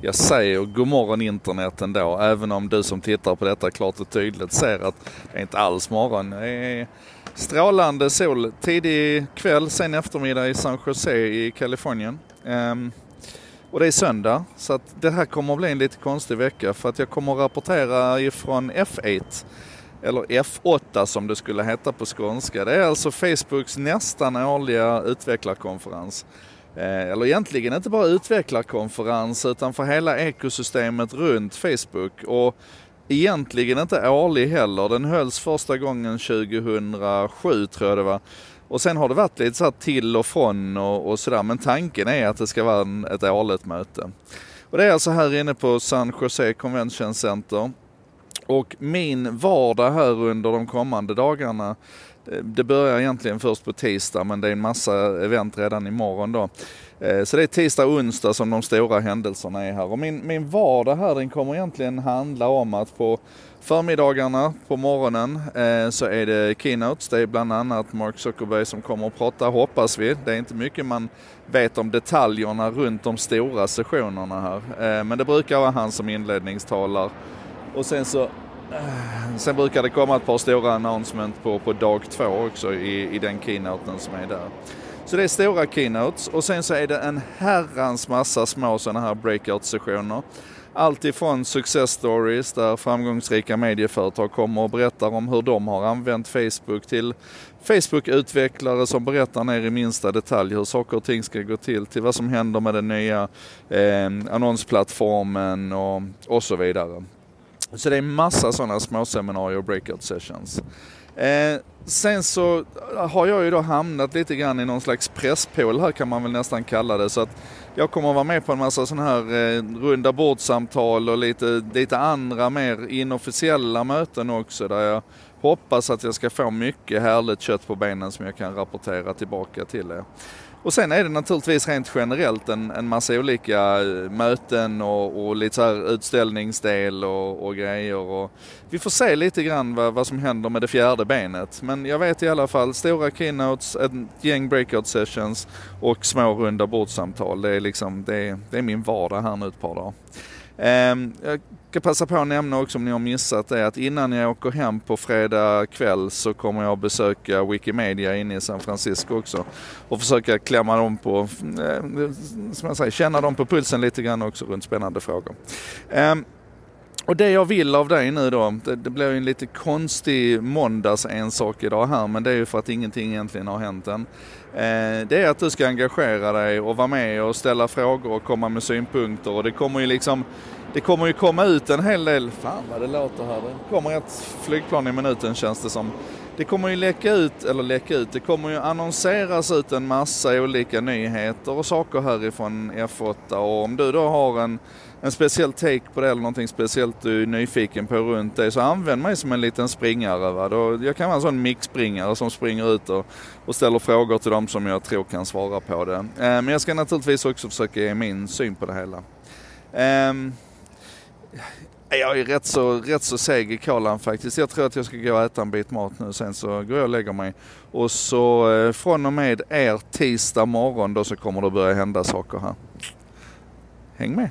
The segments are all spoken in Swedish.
Jag säger god morgon internet ändå, även om du som tittar på detta klart och tydligt ser att det är inte alls morgon. Det är strålande sol, tidig kväll, sen eftermiddag i San Jose i Kalifornien. Um, och det är söndag, så att det här kommer att bli en lite konstig vecka för att jag kommer att rapportera ifrån F8 eller F8 som det skulle heta på skånska. Det är alltså Facebooks nästan årliga utvecklarkonferens. Eh, eller egentligen inte bara utvecklarkonferens utan för hela ekosystemet runt Facebook. Och egentligen inte årlig heller. Den hölls första gången 2007 tror jag det var. Och sen har det varit lite så här till och från och, och sådär. Men tanken är att det ska vara en, ett årligt möte. Och det är alltså här inne på San Jose Convention Center. Och min vardag här under de kommande dagarna, det börjar egentligen först på tisdag men det är en massa event redan imorgon då. Eh, så det är tisdag och onsdag som de stora händelserna är här. Och min, min vardag här den kommer egentligen handla om att på förmiddagarna, på morgonen, eh, så är det keynotes. Det är bland annat Mark Zuckerberg som kommer att prata, hoppas vi. Det är inte mycket man vet om detaljerna runt de stora sessionerna här. Eh, men det brukar vara han som inledningstalar och sen så Eh, sen brukar det komma ett par stora announcement på, på dag två också i, i den keynoten som är där. Så det är stora keynotes och sen så är det en herrans massa små sådana här breakout-sessioner. Allt ifrån success stories där framgångsrika medieföretag kommer och berättar om hur de har använt Facebook till Facebook-utvecklare som berättar ner i minsta detalj hur saker och ting ska gå till, till vad som händer med den nya eh, annonsplattformen och, och så vidare. Så det är massa sådana små seminarier och breakout sessions. Eh, sen så har jag ju då hamnat lite grann i någon slags presspool här kan man väl nästan kalla det. Så att jag kommer att vara med på en massa sådana här eh, runda bordsamtal och lite, lite andra mer inofficiella möten också där jag hoppas att jag ska få mycket härligt kött på benen som jag kan rapportera tillbaka till er. Och sen är det naturligtvis rent generellt en, en massa olika eh, möten och, och lite så här utställningsdel och, och grejer. Och vi får se lite grann vad, vad, som händer med det fjärde benet. Men jag vet i alla fall stora keynotes, ett gäng breakout sessions och små runda bordssamtal. Det är, liksom, det är, det är min vardag här nu ett par dagar. Ehm, jag kan passa på att nämna också om ni har missat det att innan jag åker hem på fredag kväll så kommer jag besöka Wikimedia inne i San Francisco också och försöka klämma dem på, eh, som jag säger, känna dem på pulsen lite grann också runt spännande frågor. Ehm, och det jag vill av dig nu då, det, det blir ju en lite konstig måndags en sak idag här, men det är ju för att ingenting egentligen har hänt än. Eh, det är att du ska engagera dig och vara med och ställa frågor och komma med synpunkter och det kommer ju liksom det kommer ju komma ut en hel del, fan vad det låter här, det kommer ett flygplan i minuten känns det som. Det kommer ju läcka ut, eller läcka ut, det kommer ju annonseras ut en massa olika nyheter och saker härifrån F8 och om du då har en, en speciell take på det eller någonting speciellt du är nyfiken på runt det så använd mig som en liten springare. Va? Då, jag kan vara en sån mixspringare som springer ut och, och ställer frågor till dem som jag tror kan svara på det. Eh, men jag ska naturligtvis också försöka ge min syn på det hela. Ehm, jag är rätt så, rätt så seg i kolan faktiskt. Jag tror att jag ska gå och äta en bit mat nu sen så går jag och lägger mig. Och så eh, från och med er tisdag morgon då så kommer det börja hända saker här. Häng med!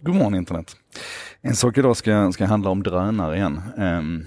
God morgon internet! En sak idag ska, ska handla om drönare igen. Um,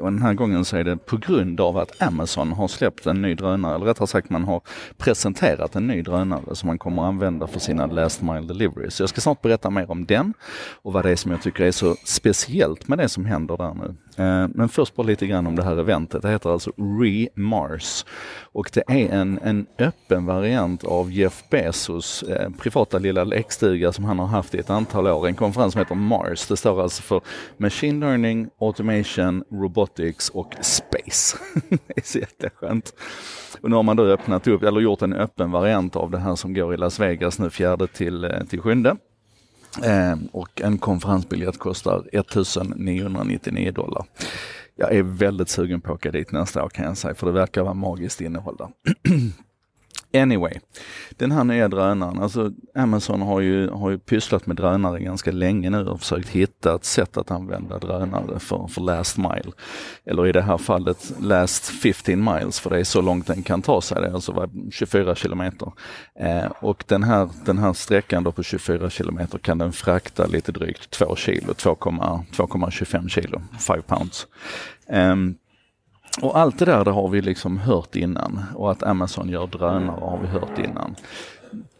och den här gången så är det på grund av att Amazon har släppt en ny drönare, eller rättare sagt man har presenterat en ny drönare som man kommer att använda för sina last mile deliveries. Så jag ska snart berätta mer om den och vad det är som jag tycker är så speciellt med det som händer där nu. Ehm, men först bara lite grann om det här eventet. Det heter alltså ReMars och det är en, en öppen variant av Jeff Bezos eh, privata lilla lekstuga som han har haft i ett antal år. En konferens som heter Mars. Det står alltså för Machine Learning, Automation, Robotics och Space. det är så jätteskönt. Och nu har man då öppnat upp, eller gjort en öppen variant av det här som går i Las Vegas nu fjärde till, eh, till sjunde. Eh, och en konferensbiljett kostar 1999 dollar. Jag är väldigt sugen på att åka dit nästa år kan jag säga, för det verkar vara magiskt innehåll där. Anyway, den här nya drönaren, alltså Amazon har ju, har ju pysslat med drönare ganska länge nu och försökt hitta ett sätt att använda drönare för, för last mile. Eller i det här fallet last 15 miles, för det är så långt den kan ta sig, det är alltså 24 kilometer. Eh, och den här, den här sträckan då på 24 kilometer kan den frakta lite drygt 2 kilo, 2,25 kilo, 5 pounds. Um, och allt det där det har vi liksom hört innan och att Amazon gör drönare har vi hört innan.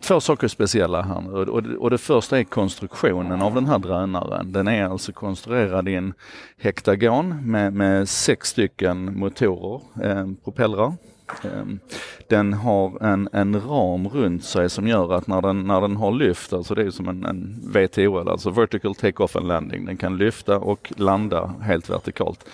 Två saker är speciella här och, och, och det första är konstruktionen av den här drönaren. Den är alltså konstruerad i en hektagon med, med sex stycken motorer, eh, propellrar Ehm, den har en, en ram runt sig som gör att när den, när den har lyft, alltså det är som en, en VTOL, alltså Vertical Take-Off and Landing, den kan lyfta och landa helt vertikalt.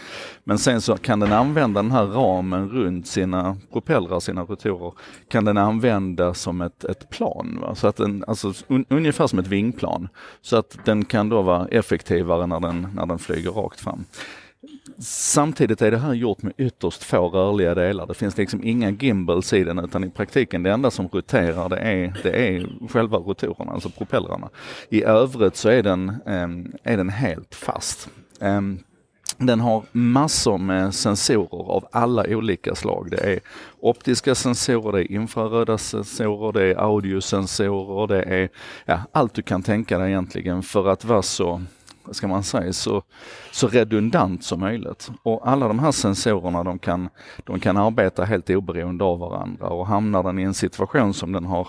Men sen så kan den använda den här ramen runt sina propellrar, sina rotorer, kan den använda som ett, ett plan. Va? Så att den, alltså un, ungefär som ett vingplan. Så att den kan då vara effektivare när den, när den flyger rakt fram. Samtidigt är det här gjort med ytterst få rörliga delar. Det finns liksom inga gimbals i den utan i praktiken det enda som roterar det är, det är själva rotorerna, alltså propellrarna. I övrigt så är den, ehm, är den helt fast. Ehm, den har massor med sensorer av alla olika slag. Det är optiska sensorer, det är infraröda sensorer, det är audiosensorer, det är ja, allt du kan tänka dig egentligen för att vara så vad ska man säga, så, så redundant som möjligt. Och alla de här sensorerna de kan, de kan arbeta helt oberoende av varandra och hamnar den i en situation som den har,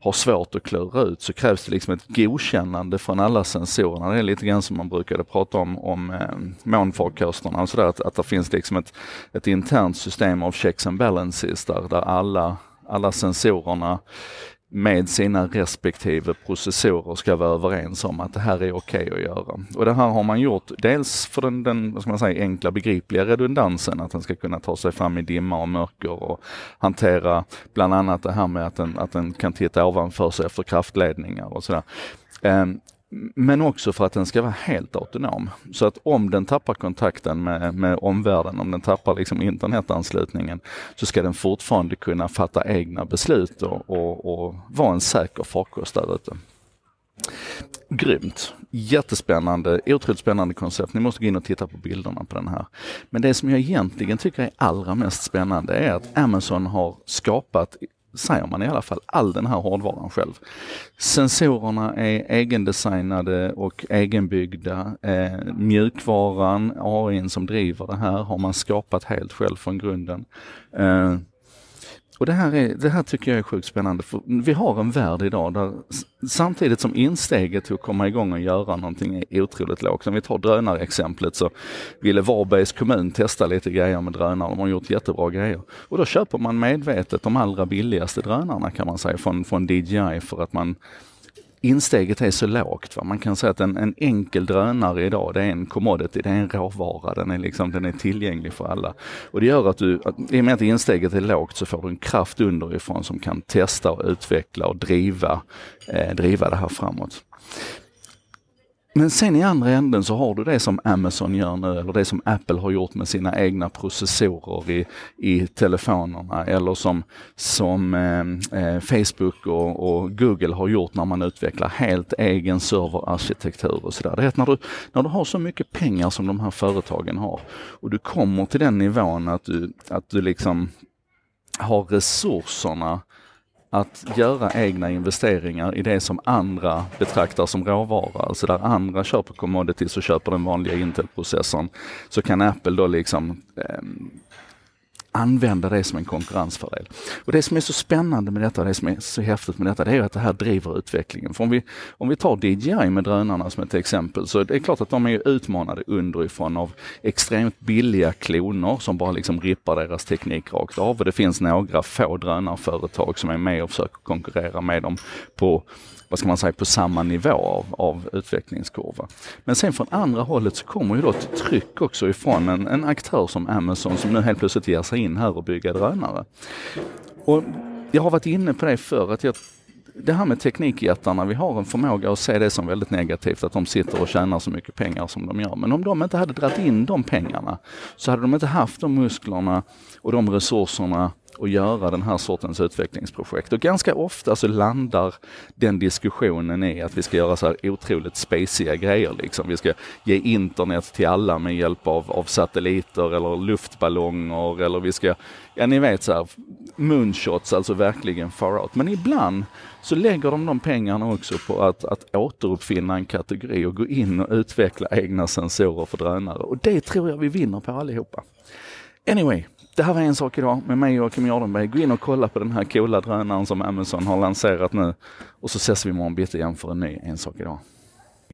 har svårt att klura ut så krävs det liksom ett godkännande från alla sensorerna. Det är lite grann som man brukade prata om, om eh, månfarkosterna, sådär, att, att det finns liksom ett, ett internt system av checks and balances där, där alla alla sensorerna med sina respektive processorer ska vara överens om att det här är okej okay att göra. Och det här har man gjort dels för den, den vad ska man säga, enkla begripliga redundansen, att den ska kunna ta sig fram i dimma och mörker och hantera bland annat det här med att den, att den kan titta ovanför sig efter kraftledningar och sådär. Ehm, men också för att den ska vara helt autonom. Så att om den tappar kontakten med, med omvärlden, om den tappar liksom internetanslutningen, så ska den fortfarande kunna fatta egna beslut och, och, och vara en säker farkost där ute. Grymt! Jättespännande, otroligt spännande koncept. Ni måste gå in och titta på bilderna på den här. Men det som jag egentligen tycker är allra mest spännande är att Amazon har skapat säger man i alla fall, all den här hårdvaran själv. Sensorerna är egendesignade och egenbyggda. Eh, mjukvaran, AI som driver det här, har man skapat helt själv från grunden. Eh, och det här, är, det här tycker jag är sjukt spännande. För vi har en värld idag där samtidigt som insteget till att komma igång och göra någonting är otroligt lågt. Om vi tar drönarexemplet så ville Varbergs kommun testa lite grejer med drönare. De har gjort jättebra grejer. Och då köper man medvetet de allra billigaste drönarna kan man säga från, från DJI för att man insteget är så lågt. Va? Man kan säga att en, en, enkel drönare idag, det är en commodity, det är en råvara, den är, liksom, den är tillgänglig för alla. Och det gör att du, att, i och med att insteget är lågt så får du en kraft underifrån som kan testa och utveckla och driva, eh, driva det här framåt. Men sen i andra änden så har du det som Amazon gör nu eller det som Apple har gjort med sina egna processorer i, i telefonerna eller som, som eh, eh, Facebook och, och, Google har gjort när man utvecklar helt egen serverarkitektur och sådär. Det är att när du, när du har så mycket pengar som de här företagen har och du kommer till den nivån att du, att du liksom har resurserna att göra egna investeringar i det som andra betraktar som råvara. Alltså där andra köper commodities och köper den vanliga Intel-processorn så kan Apple då liksom eh, använda det som en konkurrensfördel. Och det som är så spännande med detta, det som är så häftigt med detta, det är att det här driver utvecklingen. För om vi, om vi tar DJI med drönarna som ett exempel, så det är klart att de är utmanade underifrån av extremt billiga kloner som bara liksom rippar deras teknik rakt av. Och det finns några få drönarföretag som är med och försöker konkurrera med dem på vad ska man säga, på samma nivå av, av utvecklingskurva. Men sen från andra hållet så kommer ju då ett tryck också ifrån en, en aktör som Amazon som nu helt plötsligt ger sig in här och bygga drönare. Och jag har varit inne på det förr, att jag det här med teknikjättarna, vi har en förmåga att se det som väldigt negativt, att de sitter och tjänar så mycket pengar som de gör. Men om de inte hade dragit in de pengarna så hade de inte haft de musklerna och de resurserna och göra den här sortens utvecklingsprojekt. Och ganska ofta så landar den diskussionen i att vi ska göra så här otroligt spaciga grejer. Liksom. Vi ska ge internet till alla med hjälp av, av satelliter eller luftballonger eller vi ska, ja ni vet så här, moonshots, alltså verkligen far out. Men ibland så lägger de de pengarna också på att, att återuppfinna en kategori och gå in och utveckla egna sensorer för drönare. Och det tror jag vi vinner på allihopa. Anyway, det här var en sak idag med mig och Kim Jardenberg. Gå in och kolla på den här coola drönaren som Amazon har lanserat nu. Och så ses vi imorgon bitti igen för en ny En sak idag.